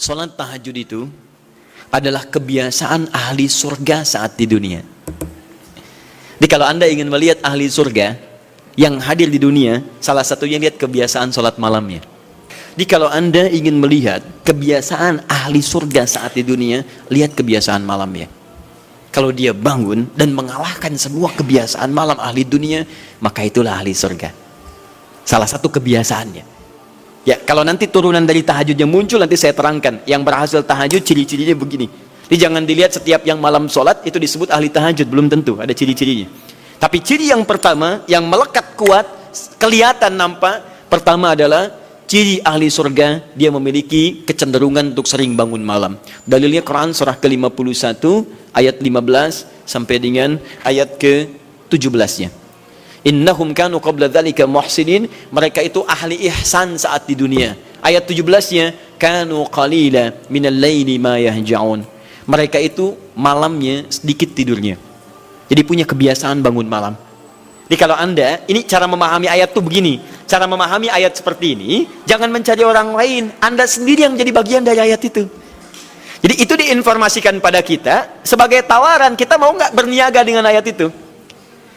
Salat tahajud itu adalah kebiasaan ahli surga saat di dunia. Jadi kalau Anda ingin melihat ahli surga yang hadir di dunia, salah satunya lihat kebiasaan sholat malamnya. Jadi kalau Anda ingin melihat kebiasaan ahli surga saat di dunia, lihat kebiasaan malamnya. Kalau dia bangun dan mengalahkan semua kebiasaan malam ahli dunia, maka itulah ahli surga. Salah satu kebiasaannya. Ya, kalau nanti turunan dari tahajud yang muncul nanti saya terangkan. Yang berhasil tahajud ciri-cirinya begini. Jadi jangan dilihat setiap yang malam sholat itu disebut ahli tahajud, belum tentu ada ciri-cirinya. Tapi ciri yang pertama yang melekat kuat, kelihatan nampak, pertama adalah ciri ahli surga dia memiliki kecenderungan untuk sering bangun malam. Dalilnya Quran surah ke-51 ayat 15 sampai dengan ayat ke-17-nya. Innahum kanu qabla dzalika muhsinin, mereka itu ahli ihsan saat di dunia. Ayat 17-nya, kanu qalila minal laili ma yahja'un. Mereka itu malamnya sedikit tidurnya. Jadi punya kebiasaan bangun malam. Jadi kalau Anda, ini cara memahami ayat itu begini. Cara memahami ayat seperti ini, jangan mencari orang lain. Anda sendiri yang menjadi bagian dari ayat itu. Jadi itu diinformasikan pada kita sebagai tawaran kita mau nggak berniaga dengan ayat itu.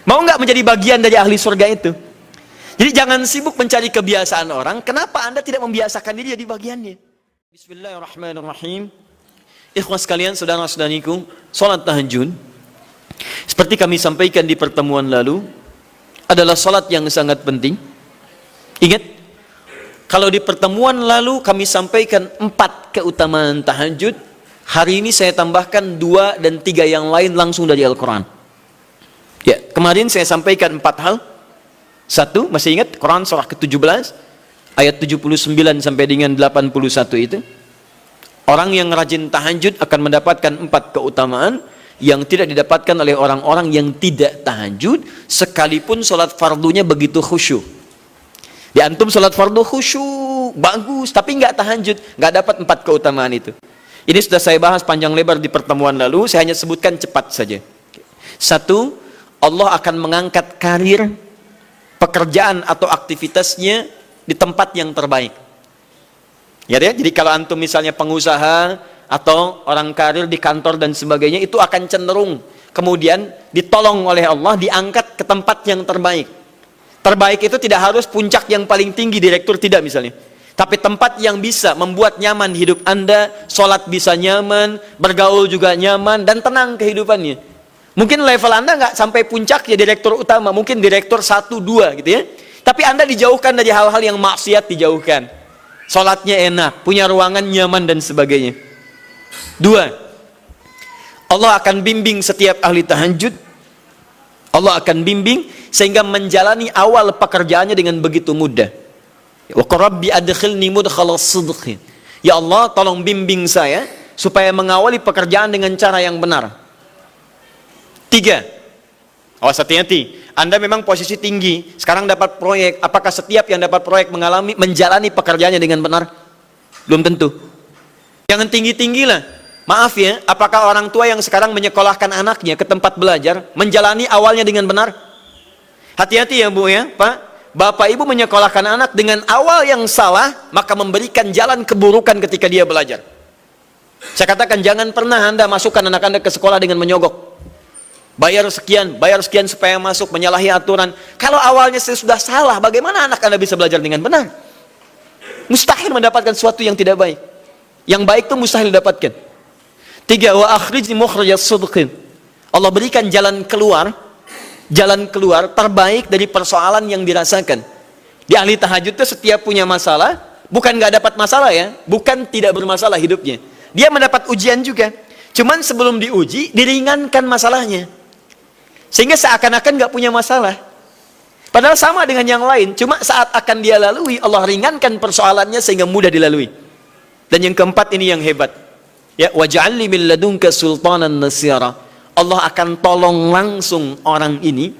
Mau nggak menjadi bagian dari ahli surga itu? Jadi jangan sibuk mencari kebiasaan orang. Kenapa anda tidak membiasakan diri jadi bagiannya? Bismillahirrahmanirrahim. Ikhwas sekalian, saudara-saudariku, salat tahajud seperti kami sampaikan di pertemuan lalu adalah salat yang sangat penting. Ingat, kalau di pertemuan lalu kami sampaikan empat keutamaan tahajud, hari ini saya tambahkan dua dan tiga yang lain langsung dari Al-Quran. Kemarin saya sampaikan empat hal. Satu, masih ingat Quran surah ke-17 ayat 79 sampai dengan 81 itu. Orang yang rajin tahajud akan mendapatkan empat keutamaan yang tidak didapatkan oleh orang-orang yang tidak tahajud sekalipun sholat fardunya begitu khusyuk. Di antum sholat fardu khusyuk, bagus, tapi nggak tahajud, nggak dapat empat keutamaan itu. Ini sudah saya bahas panjang lebar di pertemuan lalu, saya hanya sebutkan cepat saja. Satu, Allah akan mengangkat karir pekerjaan atau aktivitasnya di tempat yang terbaik. Ya, ya, jadi kalau antum misalnya pengusaha atau orang karir di kantor dan sebagainya itu akan cenderung kemudian ditolong oleh Allah diangkat ke tempat yang terbaik. Terbaik itu tidak harus puncak yang paling tinggi direktur tidak misalnya. Tapi tempat yang bisa membuat nyaman hidup Anda, sholat bisa nyaman, bergaul juga nyaman, dan tenang kehidupannya. Mungkin level Anda nggak sampai puncak ya direktur utama, mungkin direktur satu dua gitu ya. Tapi Anda dijauhkan dari hal-hal yang maksiat dijauhkan. Sholatnya enak, punya ruangan nyaman dan sebagainya. Dua, Allah akan bimbing setiap ahli tahajud. Allah akan bimbing sehingga menjalani awal pekerjaannya dengan begitu mudah. Wa rabbi adkhilni. Ya Allah, tolong bimbing saya supaya mengawali pekerjaan dengan cara yang benar. Tiga, awas hati-hati. Anda memang posisi tinggi, sekarang dapat proyek. Apakah setiap yang dapat proyek mengalami menjalani pekerjaannya dengan benar? Belum tentu. Jangan tinggi-tinggi lah. Maaf ya, apakah orang tua yang sekarang menyekolahkan anaknya ke tempat belajar menjalani awalnya dengan benar? Hati-hati ya Bu ya, Pak. Bapak Ibu menyekolahkan anak dengan awal yang salah, maka memberikan jalan keburukan ketika dia belajar. Saya katakan jangan pernah Anda masukkan anak Anda ke sekolah dengan menyogok. Bayar sekian, bayar sekian supaya masuk, menyalahi aturan. Kalau awalnya saya sudah salah, bagaimana anak Anda bisa belajar dengan benar? Mustahil mendapatkan sesuatu yang tidak baik. Yang baik itu mustahil didapatkan. Tiga, wa akhrijni mukhrajat sudqin. Allah berikan jalan keluar, jalan keluar terbaik dari persoalan yang dirasakan. Di ahli tahajud itu setiap punya masalah, bukan nggak dapat masalah ya, bukan tidak bermasalah hidupnya. Dia mendapat ujian juga. Cuman sebelum diuji, diringankan masalahnya. Sehingga seakan-akan gak punya masalah. Padahal sama dengan yang lain. Cuma saat akan dia lalui, Allah ringankan persoalannya sehingga mudah dilalui. Dan yang keempat ini yang hebat. Ya, waj'alni min ladunka sultanan nasira. Allah akan tolong langsung orang ini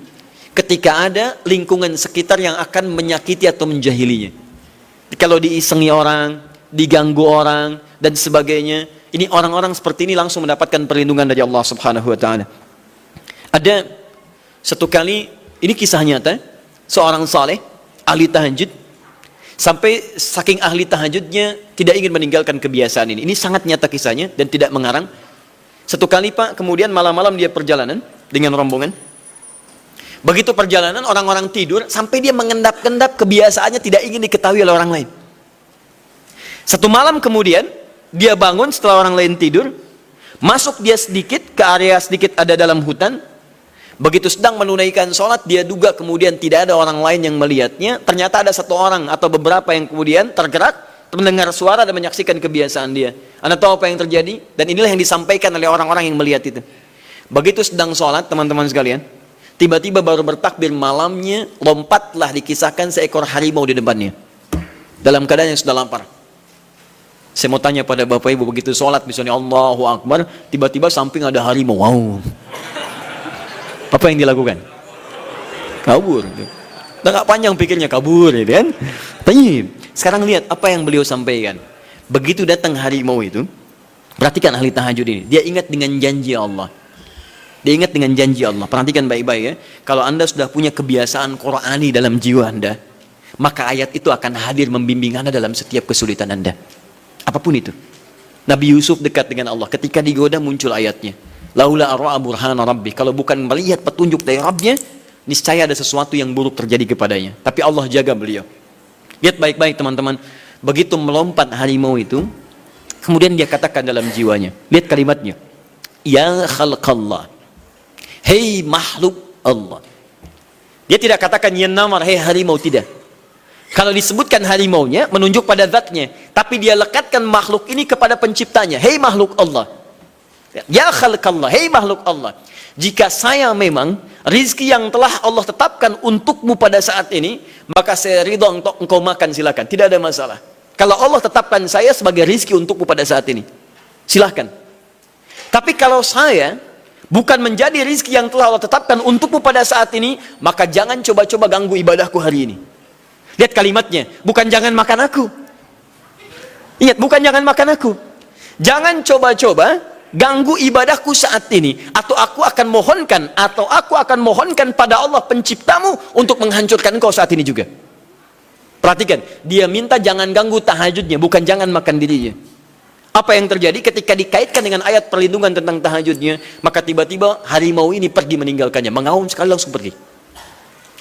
ketika ada lingkungan sekitar yang akan menyakiti atau menjahilinya. Kalau diisengi orang, diganggu orang dan sebagainya, ini orang-orang seperti ini langsung mendapatkan perlindungan dari Allah Subhanahu wa taala. Ada satu kali, ini kisah nyata, seorang saleh, ahli tahajud, Sampai saking ahli tahajudnya tidak ingin meninggalkan kebiasaan ini. Ini sangat nyata kisahnya dan tidak mengarang. Satu kali Pak, kemudian malam-malam dia perjalanan dengan rombongan. Begitu perjalanan orang-orang tidur sampai dia mengendap-endap kebiasaannya tidak ingin diketahui oleh orang lain. Satu malam kemudian dia bangun setelah orang lain tidur, masuk dia sedikit ke area sedikit ada dalam hutan. Begitu sedang menunaikan sholat, dia duga kemudian tidak ada orang lain yang melihatnya. Ternyata ada satu orang atau beberapa yang kemudian tergerak, mendengar suara dan menyaksikan kebiasaan dia. Anda tahu apa yang terjadi? Dan inilah yang disampaikan oleh orang-orang yang melihat itu. Begitu sedang sholat, teman-teman sekalian, Tiba-tiba baru bertakbir malamnya, lompatlah dikisahkan seekor harimau di depannya. Dalam keadaan yang sudah lapar. Saya mau tanya pada bapak ibu begitu sholat misalnya Allahu Akbar, tiba-tiba samping ada harimau. Wow. Apa yang dilakukan? Kabur. Udah panjang pikirnya kabur ya kan? Tapi sekarang lihat apa yang beliau sampaikan. Begitu datang harimau itu, perhatikan ahli tahajud ini. Dia ingat dengan janji Allah. Dia ingat dengan janji Allah. Perhatikan baik-baik ya. Kalau Anda sudah punya kebiasaan Qurani dalam jiwa Anda, maka ayat itu akan hadir membimbing Anda dalam setiap kesulitan Anda. Apa pun itu. Nabi Yusuf dekat dengan Allah. Ketika digoda muncul ayatnya. Laula arwa'a burhana rabbi. Kalau bukan melihat petunjuk dari Rabbnya, niscaya ada sesuatu yang buruk terjadi kepadanya. Tapi Allah jaga beliau. Lihat baik-baik teman-teman. Begitu melompat harimau itu, kemudian dia katakan dalam jiwanya. Lihat kalimatnya. Ya khalqallah. Hei makhluk Allah. Dia tidak katakan ya namar, hei harimau, tidak. Kalau disebutkan harimaunya, menunjuk pada zatnya. Tapi dia lekatkan makhluk ini kepada penciptanya. Hei makhluk Allah. Ya khalqallah, hei makhluk Allah. Jika saya memang rizki yang telah Allah tetapkan untukmu pada saat ini, maka saya ridho untuk engkau makan silakan. Tidak ada masalah. Kalau Allah tetapkan saya sebagai rizki untukmu pada saat ini, silahkan. Tapi kalau saya bukan menjadi rizki yang telah Allah tetapkan untukmu pada saat ini, maka jangan coba-coba ganggu ibadahku hari ini. Lihat kalimatnya, bukan jangan makan aku. Ingat, bukan jangan makan aku. Jangan coba-coba ganggu ibadahku saat ini. Atau aku akan mohonkan, atau aku akan mohonkan pada Allah penciptamu untuk menghancurkan engkau saat ini juga. Perhatikan, dia minta jangan ganggu tahajudnya, bukan jangan makan dirinya. Apa yang terjadi ketika dikaitkan dengan ayat perlindungan tentang tahajudnya, maka tiba-tiba harimau ini pergi meninggalkannya, mengaum sekali langsung pergi.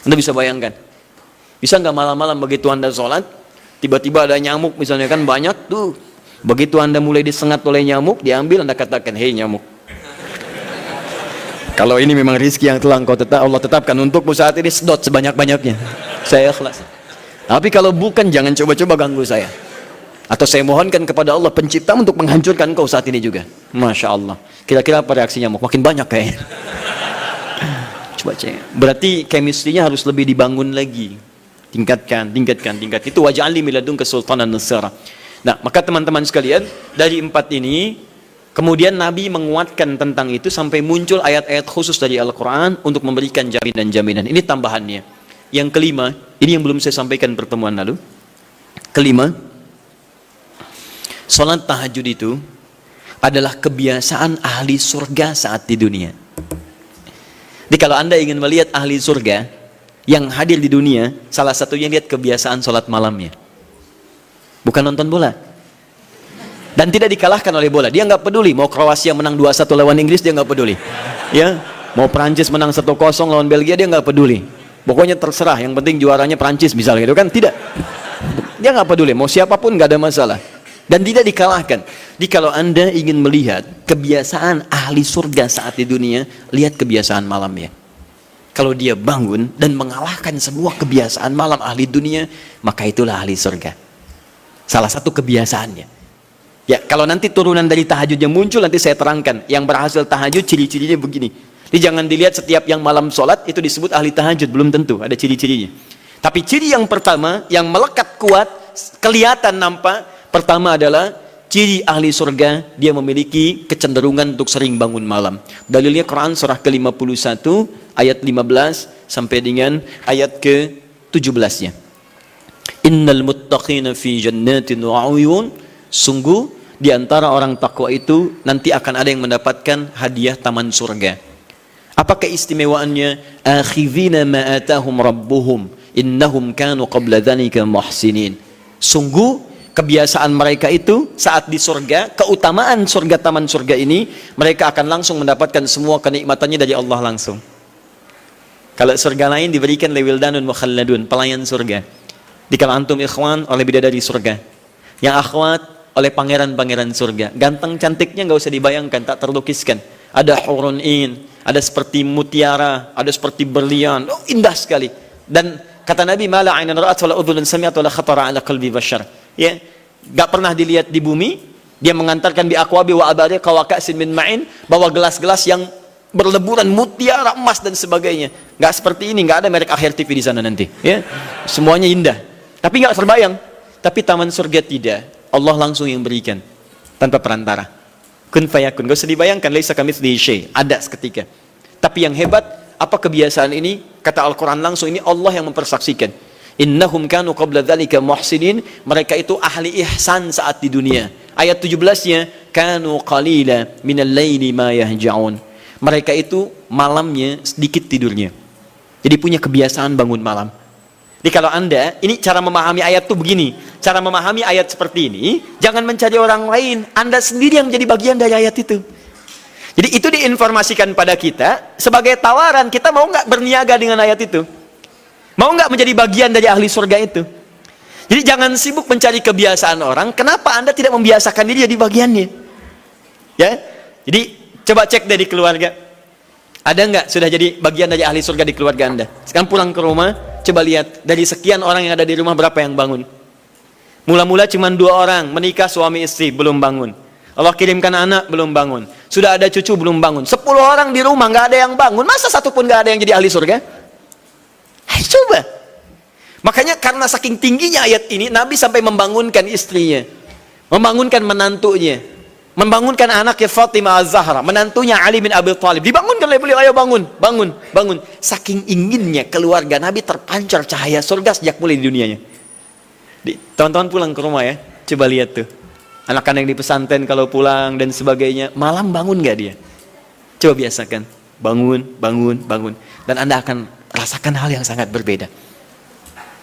Anda bisa bayangkan. Bisa nggak malam-malam begitu Anda sholat, tiba-tiba ada nyamuk misalnya kan banyak tuh. Begitu Anda mulai disengat oleh nyamuk, diambil Anda katakan, hei nyamuk. Kalau ini memang rizki yang telah engkau tetap, Allah tetapkan untukmu saat ini sedot sebanyak-banyaknya. Saya ikhlas. Tapi kalau bukan, jangan coba-coba ganggu saya. Atau saya mohonkan kepada Allah pencipta untuk menghancurkan kau saat ini juga. Masya Allah. Kira-kira apa reaksinya? Makin banyak kayaknya. Coba cek. Berarti chemistry-nya harus lebih dibangun lagi. Tingkatkan, tingkatkan, tingkat. Itu wajah ali miladun kesultanan Nasara. Nah, maka teman-teman sekalian, dari empat ini, kemudian Nabi menguatkan tentang itu sampai muncul ayat-ayat khusus dari Al-Quran untuk memberikan jaminan-jaminan. Ini tambahannya. Yang kelima, ini yang belum saya sampaikan pertemuan lalu. Kelima, Sholat tahajud itu adalah kebiasaan ahli surga saat di dunia. Jadi kalau anda ingin melihat ahli surga yang hadir di dunia, salah satunya lihat kebiasaan sholat malamnya. Bukan nonton bola. Dan tidak dikalahkan oleh bola. Dia nggak peduli. Mau Kroasia menang 2-1 lawan Inggris, dia nggak peduli. Ya, Mau Prancis menang 1-0 lawan Belgia, dia nggak peduli. Pokoknya terserah. Yang penting juaranya Prancis misalnya gitu kan. Tidak. Dia nggak peduli. Mau siapa pun nggak ada masalah dan tidak dikalahkan. Jadi kalau anda ingin melihat kebiasaan ahli surga saat di dunia, lihat kebiasaan malamnya. Kalau dia bangun dan mengalahkan semua kebiasaan malam ahli dunia, maka itulah ahli surga. Salah satu kebiasaannya. Ya, kalau nanti turunan dari tahajud yang muncul nanti saya terangkan. Yang berhasil tahajud ciri-cirinya begini. Jadi jangan dilihat setiap yang malam sholat itu disebut ahli tahajud, belum tentu ada ciri-cirinya. Tapi ciri yang pertama yang melekat kuat, kelihatan nampak Pertama adalah ciri ahli surga dia memiliki kecenderungan untuk sering bangun malam. Dalilnya Quran surah ke-51 ayat 15 sampai dengan ayat ke-17-nya. Innal muttaqina fi jannatin wa uyun sungguh di antara orang takwa itu nanti akan ada yang mendapatkan hadiah taman surga. Apa keistimewaannya? Akhidhina ma atahum rabbuhum innahum kanu qabla dhalika muhsinin. Sungguh kebiasaan mereka itu saat di surga, keutamaan surga taman surga ini, mereka akan langsung mendapatkan semua kenikmatannya dari Allah langsung. Kalau surga lain diberikan lewildanun mukhalladun, pelayan surga. Di kalau antum ikhwan oleh bidadari surga. Yang akhwat oleh pangeran-pangeran surga. Ganteng cantiknya nggak usah dibayangkan, tak terlukiskan. Ada hurun in, ada seperti mutiara, ada seperti berlian. Oh, indah sekali. Dan kata Nabi, "Mala ainan ra'at wala udhun sami'at wala khatara ala qalbi bashar." Ya, nggak pernah dilihat di bumi. Dia mengantarkan bi akwabi wa abari kawakasin min ma'in, bawa gelas-gelas yang berleburan mutiara emas dan sebagainya nggak seperti ini nggak ada merek akhir TV di sana nanti ya semuanya indah tapi nggak terbayang. Tapi taman surga tidak. Allah langsung yang berikan. Tanpa perantara. Kun fayakun. Gak usah dibayangkan. Laisa kami ada seketika. Tapi yang hebat apa kebiasaan ini? Kata Al-Quran langsung ini Allah yang mempersaksikan. Innahum kanu qabla dhalika muhsinin. Mereka itu ahli ihsan saat di dunia. Ayat 17 nya kanu qalila minal laili ma yahja'un. Mereka itu malamnya sedikit tidurnya. Jadi punya kebiasaan bangun malam. Jadi kalau Anda, ini cara memahami ayat itu begini. Cara memahami ayat seperti ini, jangan mencari orang lain. Anda sendiri yang menjadi bagian dari ayat itu. Jadi itu diinformasikan pada kita sebagai tawaran. Kita mau nggak berniaga dengan ayat itu? Mau nggak menjadi bagian dari ahli surga itu? Jadi jangan sibuk mencari kebiasaan orang. Kenapa Anda tidak membiasakan diri jadi bagiannya? Ya, jadi Coba cek dari keluarga. Ada nggak sudah jadi bagian dari ahli surga di keluarga Anda? Sekarang pulang ke rumah, coba lihat dari sekian orang yang ada di rumah berapa yang bangun? Mula-mula cuma dua orang menikah suami istri belum bangun. Allah kirimkan anak belum bangun. Sudah ada cucu belum bangun. Sepuluh orang di rumah nggak ada yang bangun. Masa satu pun nggak ada yang jadi ahli surga? Hai coba. Makanya karena saking tingginya ayat ini, Nabi sampai membangunkan istrinya, membangunkan menantunya, membangunkan anaknya Fatimah Az-Zahra, menantunya Ali bin Abi Thalib. Dibangunkan oleh beliau, ayo bangun, bangun, bangun. Saking inginnya keluarga Nabi terpancar cahaya surga sejak mulai di dunianya. Teman-teman pulang ke rumah ya, coba lihat tuh. Anak-anak di pesantren kalau pulang dan sebagainya, malam bangun gak dia? Coba biasakan, bangun, bangun, bangun. Dan Anda akan rasakan hal yang sangat berbeda.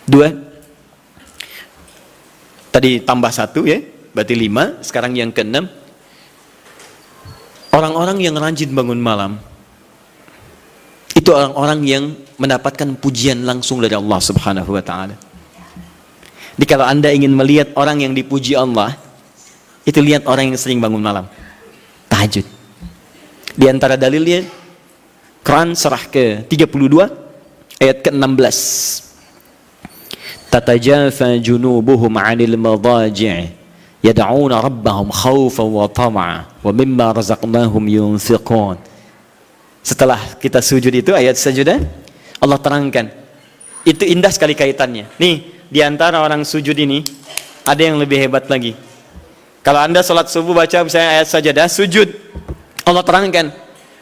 Dua, tadi tambah satu ya, berarti lima, sekarang yang keenam, Orang-orang yang rajin bangun malam itu orang-orang yang mendapatkan pujian langsung dari Allah Subhanahu wa taala. Jadi kalau Anda ingin melihat orang yang dipuji Allah, itu lihat orang yang sering bangun malam. Tahajud. Di antara dalilnya Quran surah ke-32 ayat ke-16. Tatajafa junubuhum 'anil madaji' yad'una rabbahum khawfan wa tama'a wa mimma razaqnahum yunfiqun. Setelah kita sujud itu ayat sajudah Allah terangkan. Itu indah sekali kaitannya. Nih di antara orang sujud ini ada yang lebih hebat lagi. Kalau anda sholat subuh baca misalnya ayat sajadah sujud. Allah terangkan.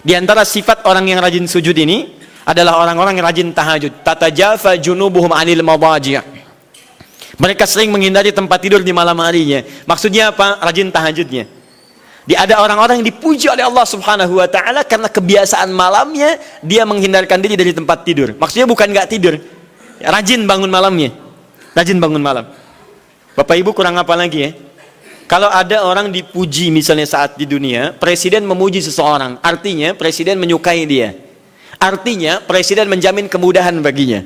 Di antara sifat orang yang rajin sujud ini adalah orang-orang yang rajin tahajud. Tatajafa junubuhum anil madaji' Mereka sering menghindari tempat tidur di malam harinya. Maksudnya apa? Rajin tahajudnya. Di ada orang-orang yang dipuji oleh Allah Subhanahu wa taala karena kebiasaan malamnya dia menghindarkan diri dari tempat tidur. Maksudnya bukan nggak tidur. Rajin bangun malamnya. Rajin bangun malam. Bapak Ibu kurang apa lagi ya? Kalau ada orang dipuji misalnya saat di dunia, presiden memuji seseorang, artinya presiden menyukai dia. Artinya presiden menjamin kemudahan baginya.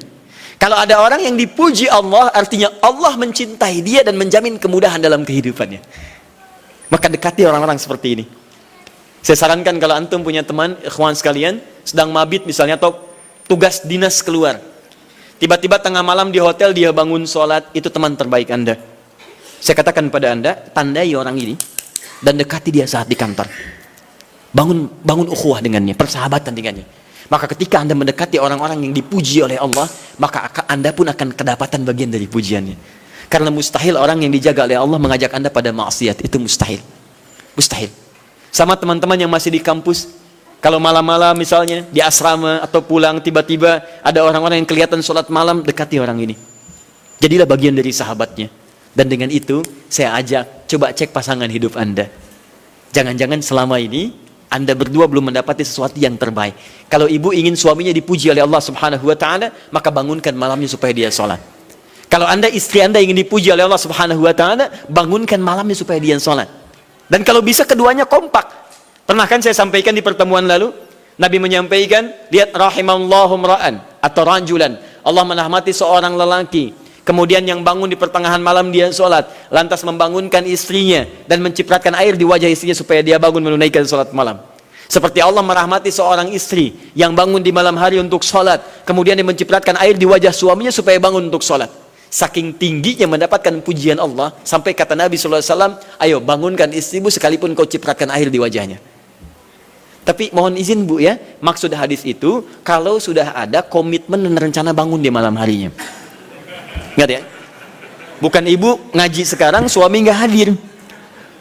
Kalau ada orang yang dipuji Allah, artinya Allah mencintai dia dan menjamin kemudahan dalam kehidupannya. Maka dekati orang-orang seperti ini. Saya sarankan kalau antum punya teman, ikhwan sekalian, sedang mabit misalnya atau tugas dinas keluar. Tiba-tiba tengah malam di hotel dia bangun sholat, itu teman terbaik anda. Saya katakan pada anda, tandai orang ini dan dekati dia saat di kantor. Bangun bangun ukhuwah dengannya, persahabatan dengannya. Maka ketika Anda mendekati orang-orang yang dipuji oleh Allah, maka Anda pun akan kedapatan bagian dari pujiannya. Karena mustahil orang yang dijaga oleh Allah mengajak Anda pada maksiat, itu mustahil. Mustahil. Sama teman-teman yang masih di kampus, kalau malam-malam misalnya di asrama atau pulang tiba-tiba ada orang-orang yang kelihatan sholat malam, dekati orang ini. Jadilah bagian dari sahabatnya. Dan dengan itu saya ajak, coba cek pasangan hidup Anda. Jangan-jangan selama ini Anda berdua belum mendapati sesuatu yang terbaik. Kalau ibu ingin suaminya dipuji oleh Allah Subhanahu wa taala, maka bangunkan malamnya supaya dia sholat. Kalau Anda istri Anda ingin dipuji oleh Allah Subhanahu wa taala, bangunkan malamnya supaya dia sholat. Dan kalau bisa keduanya kompak. Pernah kan saya sampaikan di pertemuan lalu, Nabi menyampaikan, lihat rahimallahu ra'an atau ranjulan. Allah menahmati seorang lelaki Kemudian yang bangun di pertengahan malam dia sholat, lantas membangunkan istrinya dan mencipratkan air di wajah istrinya supaya dia bangun menunaikan sholat malam. Seperti Allah merahmati seorang istri yang bangun di malam hari untuk sholat, kemudian dia mencipratkan air di wajah suaminya supaya bangun untuk sholat. Saking tingginya mendapatkan pujian Allah, sampai kata Nabi SAW, ayo bangunkan istrimu sekalipun kau cipratkan air di wajahnya. Tapi mohon izin bu ya, maksud hadis itu kalau sudah ada komitmen dan rencana bangun di malam harinya. Ingat ya? Bukan ibu ngaji sekarang suami nggak hadir.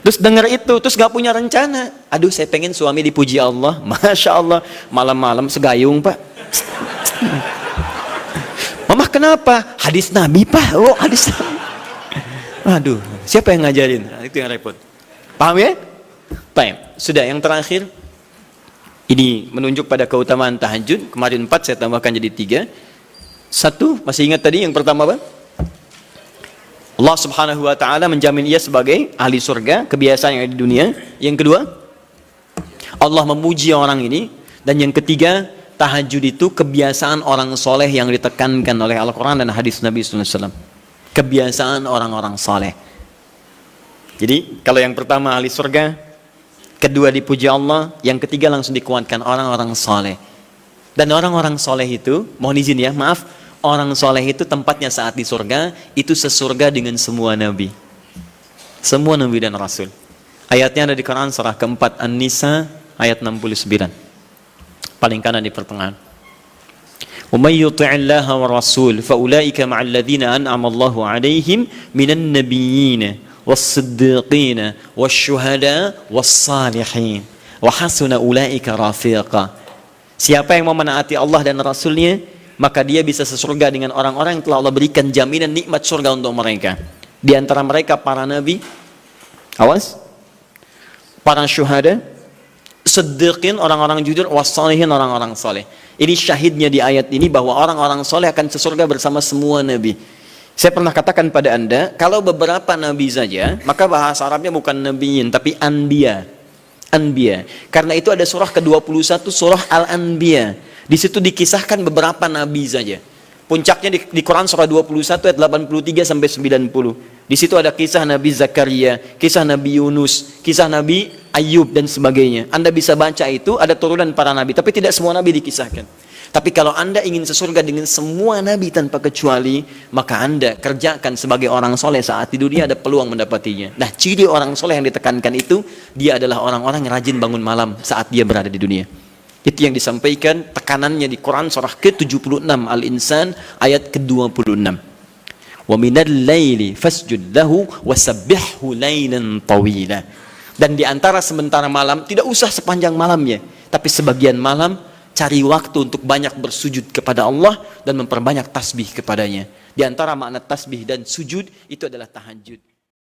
Terus dengar itu, terus nggak punya rencana. Aduh, saya pengen suami dipuji Allah. Masya Allah, malam-malam segayung pak. Mama kenapa? Hadis Nabi pak. Oh hadis Nabi. Aduh, siapa yang ngajarin? Nah, itu yang repot. Paham ya? Baik, sudah yang terakhir. Ini menunjuk pada keutamaan tahajud. Kemarin empat, saya tambahkan jadi tiga. Satu, masih ingat tadi yang pertama apa? Allah Subhanahu wa taala menjamin ia sebagai ahli surga, kebiasaan yang ada di dunia. Yang kedua, Allah memuji orang ini dan yang ketiga, tahajud itu kebiasaan orang soleh yang ditekankan oleh Al-Quran dan hadis Nabi SAW. Kebiasaan orang-orang soleh. Jadi kalau yang pertama ahli surga, kedua dipuji Allah, yang ketiga langsung dikuatkan orang-orang soleh. Dan orang-orang soleh itu, mohon izin ya, maaf, orang soleh itu tempatnya saat di surga itu sesurga dengan semua nabi semua nabi dan rasul ayatnya ada di Quran surah keempat An-Nisa ayat 69 paling kanan di pertengahan ومن يطع الله والرسول فأولئك مع الذين أنعم الله عليهم من النبيين والصديقين والشهداء والصالحين وحسن أولئك رفيقا Siapa yang mau menaati Allah dan Rasulnya maka dia bisa sesurga dengan orang-orang yang telah Allah berikan jaminan nikmat surga untuk mereka. Di antara mereka para nabi, awas, para syuhada, sedekhin orang-orang jujur, wassalihin orang-orang soleh. Ini syahidnya di ayat ini bahwa orang-orang soleh akan sesurga bersama semua nabi. Saya pernah katakan pada anda, kalau beberapa nabi saja, maka bahasa Arabnya bukan nabiin, tapi anbiya. Anbiya. Karena itu ada surah ke-21, surah Al-Anbiya di situ dikisahkan beberapa nabi saja. Puncaknya di, di Quran surah 21 ayat 83 sampai 90. Di situ ada kisah Nabi Zakaria, kisah Nabi Yunus, kisah Nabi Ayub dan sebagainya. Anda bisa baca itu ada turunan para nabi, tapi tidak semua nabi dikisahkan. Tapi kalau Anda ingin sesurga dengan semua nabi tanpa kecuali, maka Anda kerjakan sebagai orang soleh saat di dunia ada peluang mendapatinya. Nah, ciri orang soleh yang ditekankan itu, dia adalah orang-orang yang rajin bangun malam saat dia berada di dunia. Itu yang disampaikan tekanannya di Quran surah ke-76 Al-Insan ayat ke-26. Wa minal laili fasjud wasabbihhu tawila. Dan di antara sementara malam tidak usah sepanjang malamnya, tapi sebagian malam cari waktu untuk banyak bersujud kepada Allah dan memperbanyak tasbih kepadanya. Di antara makna tasbih dan sujud itu adalah tahajud.